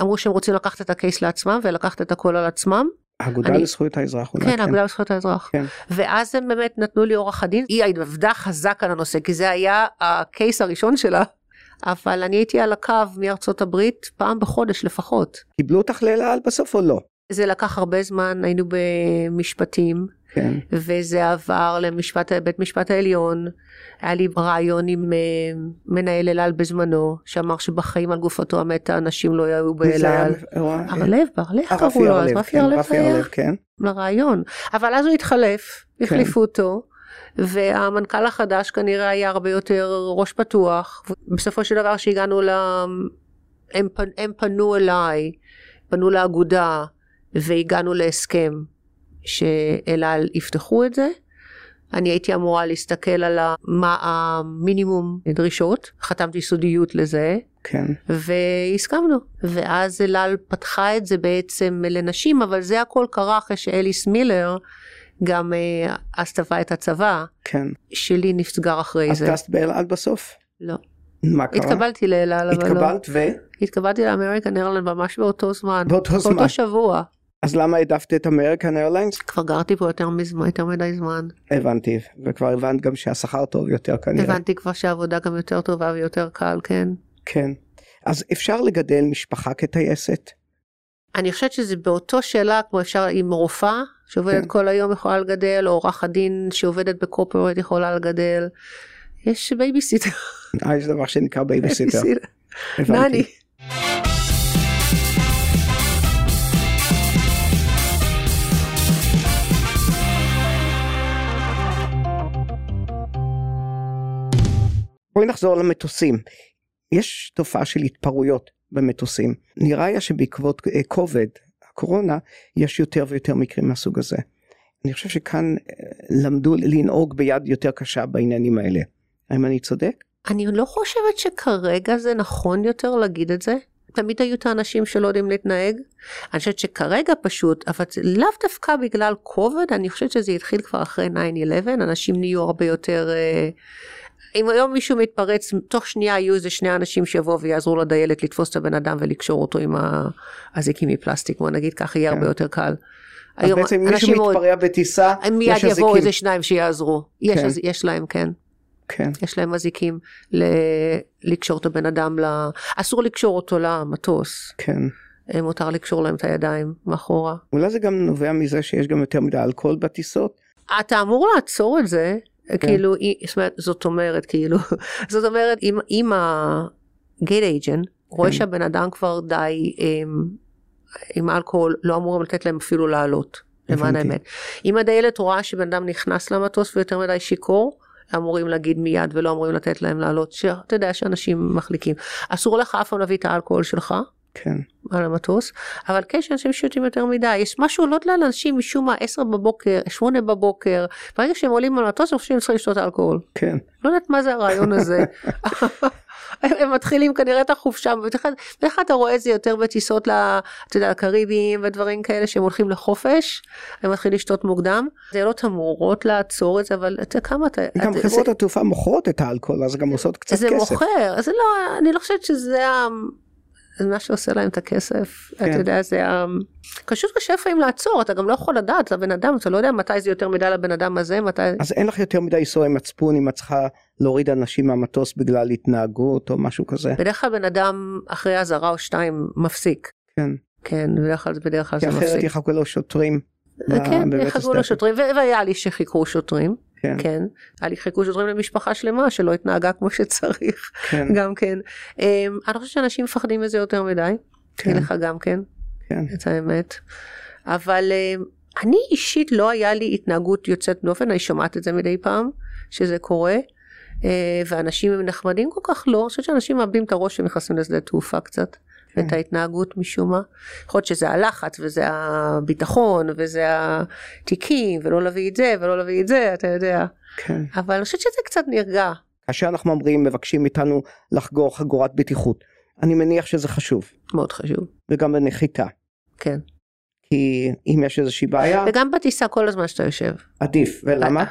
אמרו שהם רוצים לקחת את הקייס לעצמם ולקחת את הכל על עצמם. האגודה אני- לזכויות האזרח אולי. כן, האגודה לזכויות האזרח. כן. ואז הם באמת נתנו לי עורך הדין, היא עבדה חזק על הנושא, כי זה היה הקייס הראשון שלה. אבל אני הייתי על הקו מארצות הברית פעם בחודש לפחות. קיבלו אותך לאל על בסוף או לא? זה לקח הרבה זמן, היינו במשפטים, כן. וזה עבר למשפט, בית משפט העליון. היה לי רעיון עם אה, מנהל אל על בזמנו, שאמר שבחיים על גופתו המתה אנשים לא היו באל על. הרלב, אה, קראו לו, אז רפי כן, הרלב רפי היה הרלב, כן. לרעיון. אבל אז הוא התחלף, כן. החליפו אותו. והמנכ"ל החדש כנראה היה הרבה יותר ראש פתוח. בסופו של דבר שהגענו ל... הם, פ... הם פנו אליי, פנו לאגודה, והגענו להסכם שאל על יפתחו את זה. אני הייתי אמורה להסתכל על מה המינימום דרישות, חתמתי סודיות לזה, כן. והסכמנו. ואז אלעל פתחה את זה בעצם לנשים, אבל זה הכל קרה אחרי שאליס מילר גם אה, אז תבעה את הצבא, כן. שלי נסגר אחרי את זה. טסת באל על בסוף? לא. מה קרה? התקבלתי לאלעל, אבל לא. התקבלת ו? התקבלתי לאמריקן איירלנד ממש באותו זמן. באותו זמן. באותו שבוע. אז למה העדפת את אמריקן איירליינס? כבר גרתי פה יותר מזמן, יותר מדי זמן. הבנתי, וכבר הבנת גם שהשכר טוב יותר כנראה. הבנתי כבר שהעבודה גם יותר טובה ויותר קל, כן. כן. אז אפשר לגדל משפחה כטייסת? אני חושבת שזה באותו שאלה כמו אפשר עם רופאה שעובדת כן. כל היום יכולה לגדל, או עורכת דין שעובדת ב corporate יכולה לגדל. יש בייביסיטר. אה, יש דבר שנקרא בייביסיטר. נני. בואי נחזור למטוסים. יש תופעה של התפרעויות במטוסים. נראה היה שבעקבות אה, כובד, הקורונה, יש יותר ויותר מקרים מהסוג הזה. אני חושב שכאן אה, למדו לנהוג ביד יותר קשה בעניינים האלה. האם אני צודק? אני לא חושבת שכרגע זה נכון יותר להגיד את זה. תמיד היו את האנשים שלא יודעים להתנהג. אני חושבת שכרגע פשוט, אבל לאו דווקא בגלל כובד, אני חושבת שזה התחיל כבר אחרי 9-11, אנשים נהיו הרבה יותר... אה, אם היום מישהו מתפרץ, תוך שנייה יהיו איזה שני אנשים שיבואו ויעזרו לדיילת לתפוס את הבן אדם ולקשור אותו עם האזיקים מפלסטיק, בוא נגיד ככה יהיה כן. הרבה יותר קל. אז היום בעצם מישהו מתפרע בטיסה, מיד יש יבואו אזיקים. איזה שניים שיעזרו. יש, כן. אז, יש להם, כן. כן, יש להם אזיקים ל... לקשור את הבן אדם ל... אסור לקשור אותו למטוס. כן. אה, מותר לקשור להם את הידיים מאחורה. אולי זה גם נובע מזה שיש גם יותר מדי אלכוהול בטיסות? אתה אמור לעצור את זה, כן. כאילו, אי- זאת אומרת, זאת אומרת, כאילו, זאת אומרת, אם, אם הגייט אייג'ן רואה כן. שהבן אדם כבר די עם, עם אלכוהול, לא אמורים לתת להם אפילו לעלות, למען. האמת. אם הדיילת רואה שבן אדם נכנס למטוס ויותר מדי שיכור, אמורים להגיד מיד ולא אמורים לתת להם לעלות, שאתה יודע שאנשים מחליקים. אסור לך אף פעם להביא את האלכוהול שלך, כן. על המטוס, אבל כן שאנשים שותים יותר מדי, יש משהו לא יודע לאנשים משום מה 10 בבוקר, 8 בבוקר, ברגע שהם עולים על המטוס הם חושבים שהם צריכים לשתות אלכוהול. כן. לא יודעת מה זה הרעיון הזה. הם מתחילים כנראה את החופשה, בדרך כלל- אתה רואה את זה יותר בטיסות ל- אתה יודע, לקריביים ודברים כאלה שהם הולכים לחופש, הם מתחילים לשתות מוקדם. זה לא תמורות לעצור את זה, אבל אתה כמה אתה... גם אתה- חברות זה- התעופה מוכרות את האלכוהול, אז גם עושות קצת זה כסף. מוכר, זה לא, אני לא חושבת שזה ה... זה מה שעושה להם את הכסף, כן. אתה יודע, זה ה... פשוט קשה לפעמים לעצור, אתה גם לא יכול לדעת לבן אדם, אתה לא יודע מתי זה יותר מדי לבן אדם הזה, מתי... אז אין לך יותר מדי איסורי מצפון אם את צריכה להוריד אנשים מהמטוס בגלל התנהגות או משהו כזה. בדרך כלל בן אדם אחרי אזהרה או שתיים מפסיק. כן. כן, בדרך כלל, בדרך כלל כי זה אחרת מפסיק. יחכו לו שוטרים. ב- כן, יחכו. לשוטרים, והיה לי שחיכו שוטרים, כן. כן, היה לי חיכו שוטרים למשפחה שלמה שלא התנהגה כמו שצריך, כן. גם כן. אמ, אני חושבת שאנשים מפחדים מזה יותר מדי, כן. לך גם כן. כן. את האמת. אבל אה, אני אישית לא היה לי התנהגות יוצאת דופן, אני שומעת את זה מדי פעם, שזה קורה, אה, ואנשים הם נחמדים כל כך לא, אני חושבת שאנשים מאבדים את הראש כשנכנסים לשדה תעופה קצת. כן. את ההתנהגות משום מה. יכול להיות שזה הלחץ וזה הביטחון וזה התיקים ולא להביא את זה ולא להביא את זה, אתה יודע. כן. אבל אני חושבת שזה קצת נרגע. כאשר אנחנו אומרים, מבקשים מאיתנו לחגור חגורת בטיחות, אני מניח שזה חשוב, מאוד חשוב. וגם בנחיתה. כן. כי אם יש איזושהי בעיה, וגם בטיסה כל הזמן שאתה יושב. עדיף. ולמה?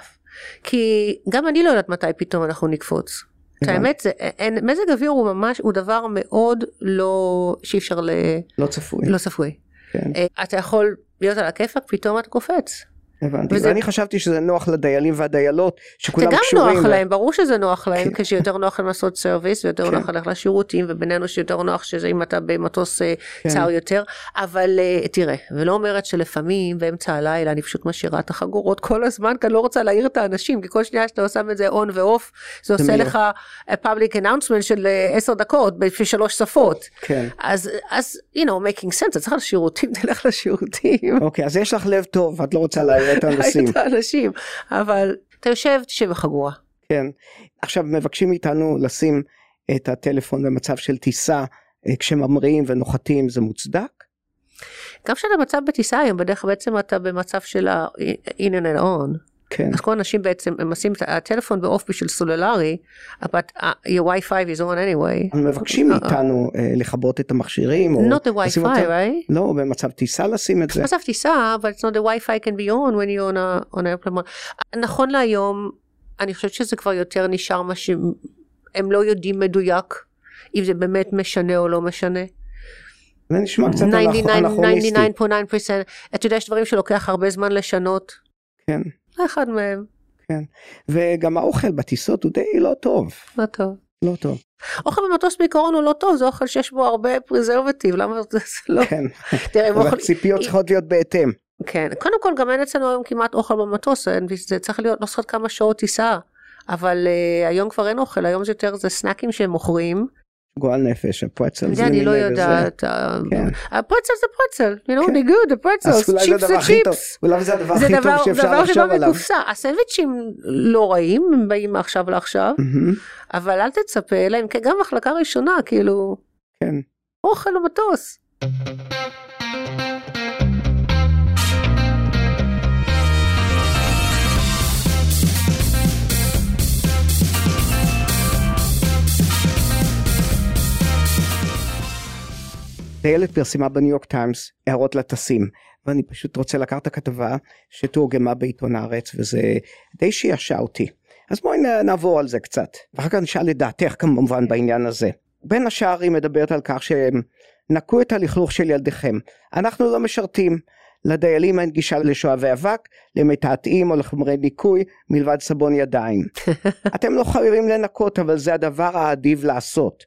כי גם אני לא יודעת מתי פתאום אנחנו נקפוץ. הבנתי. האמת, זה, אין, מזג אוויר הוא ממש, הוא דבר מאוד לא, שאי אפשר ל... לא צפוי. לא צפוי. כן. אה, אתה יכול להיות על הכיפאק, פתאום אתה קופץ. הבנתי. וזה- ואני חשבתי שזה נוח לדיילים והדיילות, זה שכולם גם קשורים. נוח ו- להם, ברור שזה נוח להם, כן. כשיותר נוח להם לעשות service, ויותר כן. נוח ללכת לשירותים, ובינינו שיותר נוח שזה אם אתה במטוס אה, כן. צר יותר, אבל אה, תראה, ולא אומרת שלפעמים באמצע הלילה אני פשוט משאירה את החגורות כל הזמן, כי אני לא רוצה להעיר את האנשים, כי כל שנייה שאתה שם את זה און ואוף, זה עושה מעיר. לך public announcement של אה, עשר דקות בשלוש שפות. כן. אז, אז, you know, making sense, אתה צריך לשירותים, תלך לשירותים. אוקיי, אז יש לך לב טוב, את לא רוצה להעיר את הנושאים. את האנשים, אבל אתה יושב, תשב בחגורה. כן. עכשיו מבקשים מאיתנו לשים את הטלפון במצב של טיסה, אה, כשממריאים ונוחתים, זה מוצדק? גם כשאתה במצב בטיסה היום, בדרך כלל בעצם אתה במצב של ה-in and on. כן. אז כל האנשים בעצם, הם עושים את הטלפון באוף בשביל סולולרי, אבל uh, your Wi-Fi is on anyway. הם מבקשים מאיתנו אה, לכבות את המכשירים, או Not the Wi-Fi, right? לא, במצב טיסה לשים את זה. עזב טיסה, אבל it's not the Wi-Fi can be on when you're on a, on a airplane. נכון להיום, אני חושבת שזה כבר יותר נשאר מה שהם לא יודעים מדויק, אם זה באמת משנה או לא משנה. זה נשמע קצת 99, אנכרוניסטי. 99.9%, אתה יודע, יש דברים שלוקח הרבה זמן לשנות. כן, אחד מהם, כן. וגם האוכל בטיסות הוא די לא טוב. לא טוב. לא טוב. אוכל במטוס בעיקרון הוא לא טוב, זה אוכל שיש בו הרבה פריזרבטיב, למה זה לא... כן. תראה, אבל אוכל... הציפיות צריכות להיות בהתאם. כן, קודם כל גם אין אצלנו היום כמעט אוכל במטוס, זה צריך להיות, לא זוכרת כמה שעות טיסה, אבל uh, היום כבר אין אוכל, היום זה יותר זה סנאקים שהם מוכרים. גועל נפש, הפרצל זה אני לא. יודעת, כן. הפרצל זה פרצל, you know, כן. they good, pretzels, אולי זה chips זה הדבר הכי טוב, chips. אולי זה הדבר זה הכי טוב שאפשר לחשוב עליו. מקופסה, הסנדוויצ'ים לא רעים, הם באים מעכשיו לעכשיו, אבל אל תצפה, אלא אם כן גם מחלקה ראשונה, כאילו, כן. אוכל למטוס. טיילת פרסמה בניו יורק טיימס הערות לטסים ואני פשוט רוצה לקחת את הכתבה שתורגמה בעיתון הארץ וזה די שישע אותי. אז בואי נעבור על זה קצת ואחר כך נשאל את דעתך כמובן בעניין הזה. בין השאר היא מדברת על כך שהם נקו את הלכלוך של ילדיכם אנחנו לא משרתים לדיילים אין גישה לשואבי אבק למתעתעים או לחומרי ניקוי מלבד סבון ידיים. אתם לא חייבים לנקות אבל זה הדבר האדיב לעשות.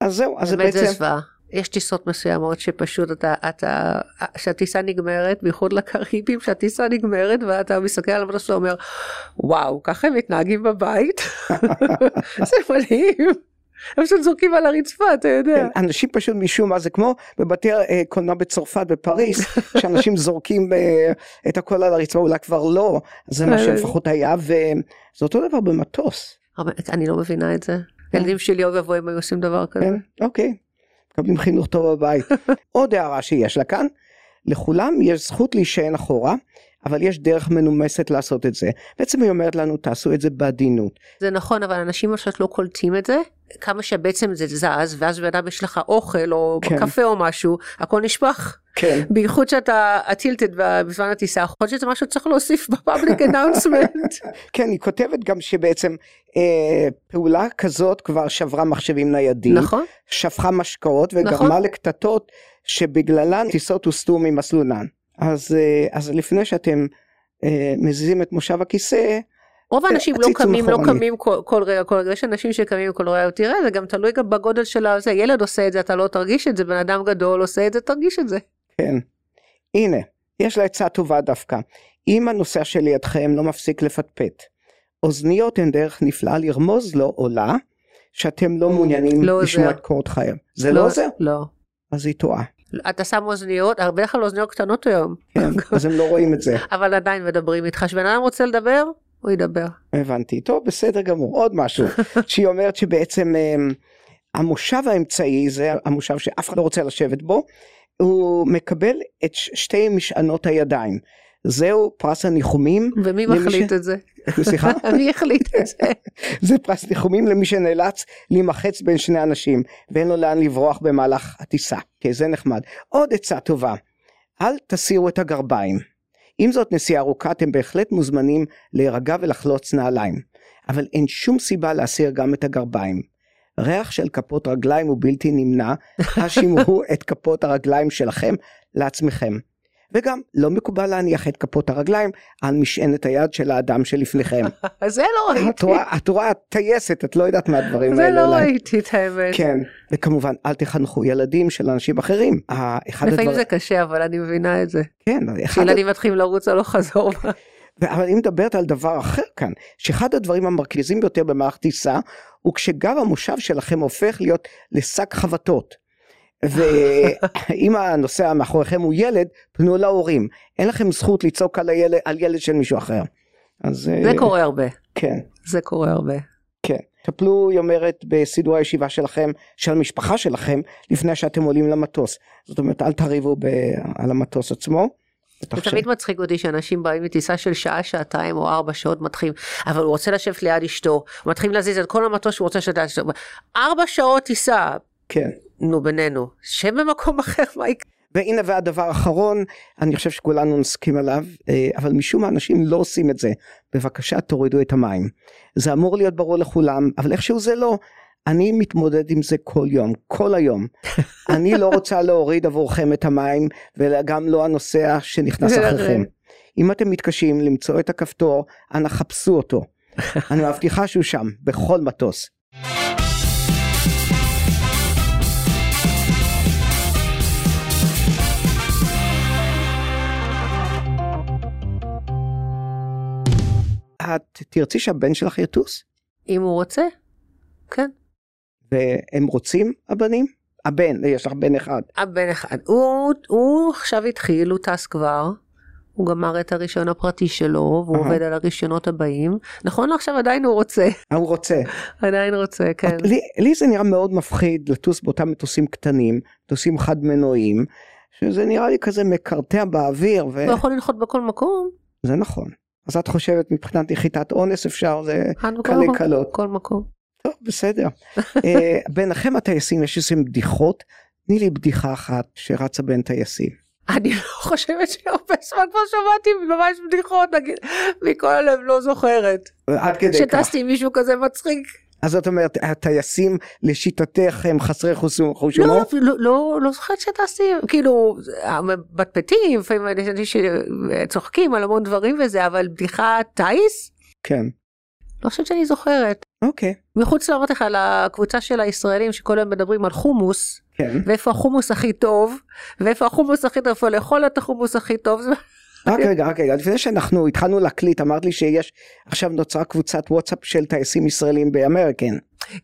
אז זהו אז זה באמת זה בעצם זוועה. יש טיסות מסוימות שפשוט אתה, אתה, שהטיסה נגמרת, בייחוד לקריבים, שהטיסה נגמרת ואתה מסתכל על המטוס ואומר, וואו, ככה הם מתנהגים בבית? זה מדהים. הם פשוט זורקים על הרצפה, אתה יודע. כן, אנשים פשוט משום מה זה כמו בבתי אה, קולנוע בצרפת בפריז שאנשים זורקים אה, את הכל על הרצפה אולי כבר לא זה מה שלפחות היה וזה אותו דבר במטוס אני לא מבינה את זה. ילדים שלי אוי ואבוי אם היו עושים דבר כזה. כן אוקיי מקבלים חינוך טוב בבית. עוד הערה שיש לה כאן לכולם יש זכות להישען אחורה אבל יש דרך מנומסת לעשות את זה בעצם היא אומרת לנו תעשו את זה בעדינות זה נכון, אבל אנשים עכשיו לא קולטים את זה. כמה שבעצם זה זז, ואז בן אדם יש לך אוכל או כן. קפה או משהו, הכל נשפך. כן בייחוד שאתה הטילטד בזמן הטיסה, יכול להיות שזה משהו שצריך להוסיף בפאבליק אנאונסמנט. כן היא כותבת גם שבעצם אה, פעולה כזאת כבר שברה מחשבים ניידים נכון? שפכה משקאות וגרמה נכון. לקטטות שבגללן טיסות הוסטו ממסלולן. אז, אה, אז לפני שאתם אה, מזיזים את מושב הכיסא, רוב האנשים לא קמים, לא. קמים כל, כל רגע, כל רגע, יש אנשים שקמים כל רגע, תראה, זה גם תלוי גם בגודל של הזה, ילד עושה את זה, אתה לא תרגיש את זה, בן אדם גדול עושה את זה, תרגיש את זה. כן. הנה, יש לה עצה טובה דווקא. אם הנוסע שלידכם לא מפסיק לפטפט, אוזניות הן דרך נפלאה לרמוז לו או לה, שאתם לא מעוניינים לא לשמוע. את קורות חייהם. זה לא עוזר? לא. אז היא טועה. אתה שם אוזניות, הרבה כלל אוזניות קטנות היום, כן, אז הם לא רואים את זה. אבל עדיין מדברים איתך, כשבן אדם רוצה לדבר, הוא ידבר. הבנתי. טוב, בסדר גמור. עוד משהו. שהיא אומרת שבעצם אמ, המושב האמצעי, זה המושב שאף אחד לא רוצה לשבת בו, הוא מקבל את שתי משענות הידיים. זהו פרס הניחומים. ומי מחליט ש- את זה? סליחה? מי החליט את זה? זה פרס ניחומים למי שנאלץ להימחץ בין שני אנשים ואין לו לאן לברוח במהלך הטיסה. כן, זה נחמד. עוד עצה טובה, אל תסירו את הגרביים. אם זאת נסיעה ארוכה אתם בהחלט מוזמנים להירגע ולחלוץ נעליים, אבל אין שום סיבה להסיר גם את הגרביים. ריח של כפות רגליים הוא בלתי נמנע, אז שימרו את כפות הרגליים שלכם לעצמכם. וגם לא מקובל להניח את כפות הרגליים על משענת היד של האדם שלפניכם. זה לא את ראיתי. רואה, את רואה טייסת, את לא יודעת מהדברים זה האלה. לא אולי. ראיתי את האמת. כן, וכמובן אל תחנכו ילדים של אנשים אחרים. אה, לפעמים זה קשה, אבל אני מבינה את זה. כן, אחד, כשילדים מתחילים לרוץ הלוך חזור. אבל אני מדברת על דבר אחר כאן, שאחד הדברים המרכזיים ביותר במערכת טיסה, הוא כשגב המושב שלכם הופך להיות לשק חבטות. ואם הנוסע מאחוריכם הוא ילד, פנו להורים. אין לכם זכות לצעוק על, הילד, על ילד של מישהו אחר. אז זה אה, קורה הרבה. כן. זה קורה הרבה. כן. טפלו, היא אומרת, בסידור הישיבה שלכם, של המשפחה שלכם, לפני שאתם עולים למטוס. זאת אומרת, אל תריבו ב... על המטוס עצמו. זה תמיד מצחיק אותי שאנשים באים מטיסה של שעה, שעתיים או ארבע שעות מתחילים, אבל הוא רוצה לשבת ליד אשתו, מתחילים להזיז את כל המטוס שהוא רוצה שתהיה אשתו. ארבע שעות טיסה, כן. נו בינינו, שב במקום אחר, מה יקרה? והנה והדבר האחרון, אני חושב שכולנו נסכים עליו, אה, אבל משום מה אנשים לא עושים את זה. בבקשה תורידו את המים. זה אמור להיות ברור לכולם, אבל איכשהו זה לא. אני מתמודד עם זה כל יום, כל היום. אני לא רוצה להוריד עבורכם את המים, וגם לא הנוסע שנכנס אחריכם. אם אתם מתקשים למצוא את הכפתור, אנא חפשו אותו. אני מבטיחה שהוא שם, בכל מטוס. את תרצי שהבן שלך יטוס? אם הוא רוצה, כן. והם רוצים הבנים? הבן, יש לך בן אחד. הבן אחד, הוא, הוא עכשיו התחיל, הוא טס כבר, הוא גמר את הרישיון הפרטי שלו, והוא אהה. עובד על הרישיונות הבאים. נכון לעכשיו עדיין הוא רוצה, אה, הוא רוצה. עדיין רוצה, כן. לי, לי זה נראה מאוד מפחיד לטוס באותם מטוסים קטנים, מטוסים חד מנועיים, שזה נראה לי כזה מקרטע באוויר, וזה הוא יכול לנחות בכל מקום, נכון. אז את חושבת מבחינת נחיתת אונס אפשר, זה מקום, קלות. כל מקום. טוב, בסדר. אה, ביניכם הטייסים יש איזה בדיחות? תני לי בדיחה אחת שרצה בין טייסים. אני לא חושבת שהרבה זמן כבר שמעתי ממש בדיחות, נגיד, מכל הלב לא זוכרת. עד כדי כך. שטסתי עם מישהו כזה מצחיק. אז זאת אומרת, הטייסים לשיטתך הם חסרי חוש לא, הומור? לא, לא, לא זוכרת שטסתי, כאילו, מפטפטים, לפעמים אנשים שצוחקים על המון דברים וזה, אבל בדיחה טיס? כן. לא חושבת שאני זוכרת. אוקיי. מחוץ לאמרתי לך, לקבוצה של הישראלים שכל היום מדברים על חומוס, כן. ואיפה החומוס הכי טוב, ואיפה החומוס הכי טוב, איפה לאכול את החומוס הכי טוב, רק רגע, רק רגע, לפני שאנחנו התחלנו להקליט, אמרת לי שיש, עכשיו נוצרה קבוצת וואטסאפ של טייסים ישראלים באמריקן,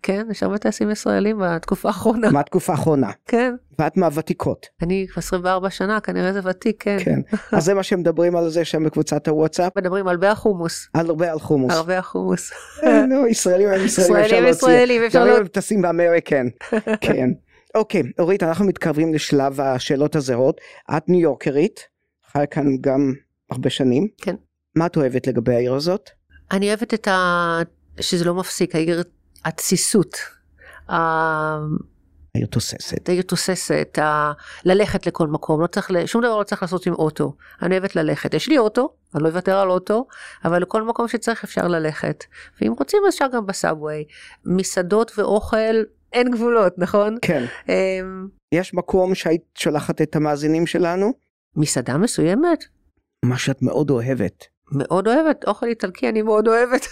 כן, יש הרבה טייסים ישראלים בתקופה האחרונה, מהתקופה האחרונה, כן. ואת מהוותיקות, אני 24 שנה, כנראה זה ותיק, כן. כן. אז זה מה שמדברים על זה שם בקבוצת הוואטסאפ, מדברים הרבה על החומוס, על הרבה על חומוס. הרבה על חומוס. אה, נו, ישראלים הם ישראלים, אפשר ישראלים להוציא. ישראלים, אפשר גם אם לא... הם טסים באמריקן, כן. אוקיי, אורית, אנחנו מתקרבים לשלב השאלות הזהות. את ניו יורקרית, חיה כאן גם הרבה שנים. כן. מה את אוהבת לגבי העיר הזאת? אני אוהבת את ה... שזה לא מפסיק, העיר, התסיסות. ה- העיר תוססת. העיר תוססת, ה... ללכת לכל מקום, לא צריך, שום דבר לא צריך לעשות עם אוטו. אני אוהבת ללכת. יש לי אוטו, אני לא אוותר על אוטו, אבל לכל מקום שצריך אפשר ללכת. ואם רוצים אז אפשר גם בסאבווי. מסעדות ואוכל, אין גבולות, נכון? כן. אמ, יש מקום שהיית שולחת את המאזינים שלנו? מסעדה מסוימת? מה שאת מאוד אוהבת. מאוד אוהבת, אוכל איטלקי אני מאוד אוהבת.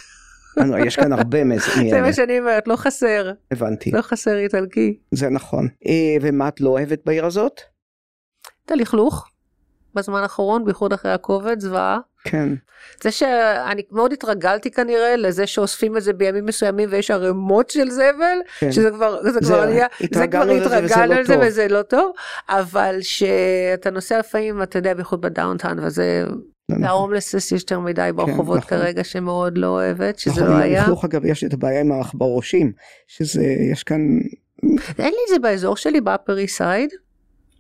אה, נו, יש כאן הרבה מזה, זה. מה שאני אומרת, לא חסר, הבנתי, לא חסר איטלקי. זה נכון. אה, ומה את לא אוהבת בעיר הזאת? את הלכלוך, בזמן האחרון, בייחוד אחרי הכובד, זוועה. כן. זה שאני מאוד התרגלתי כנראה לזה שאוספים את זה בימים מסוימים ויש ערימות של זבל, כן. שזה כבר, זה זה- כבר נהיה, זה כבר התרגלנו לזה התרגלנו לא. וזה לא טוב, אבל שאתה נוסע לפעמים, אתה יודע, בייחוד ב downtown, וזה, זה נכון. ההומלסס יש יותר מדי ברחובות נכון. כרגע שמאוד לא אוהבת, שזה נכון, לא היה. הלכלוך אגב יש את הבעיה עם העכברושים, שזה, יש כאן, אין לי את זה באזור שלי, ב Upper Side,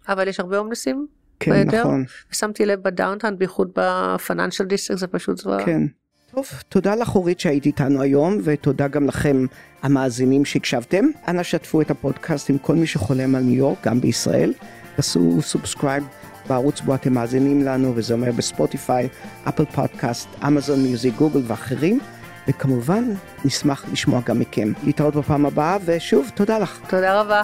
אבל יש הרבה הומלסים, כן ביותר? נכון, ושמתי לב ב downtown, בייחוד ב Financial District, זה פשוט זוועה. כן. טוב, תודה לך אורית שהיית איתנו היום, ותודה גם לכם המאזינים שהקשבתם. אנא שתפו את הפודקאסט עם כל מי שחולם על ניו יורק, גם בישראל. תעשו subscribe בערוץ בו אתם מאזינים לנו, וזה אומר בספוטיפיי, Apple Podcast, Amazon Music, גוגל ואחרים. וכמובן, נשמח לשמוע גם מכם. להתראות בפעם הבאה, ושוב, תודה לך. תודה רבה.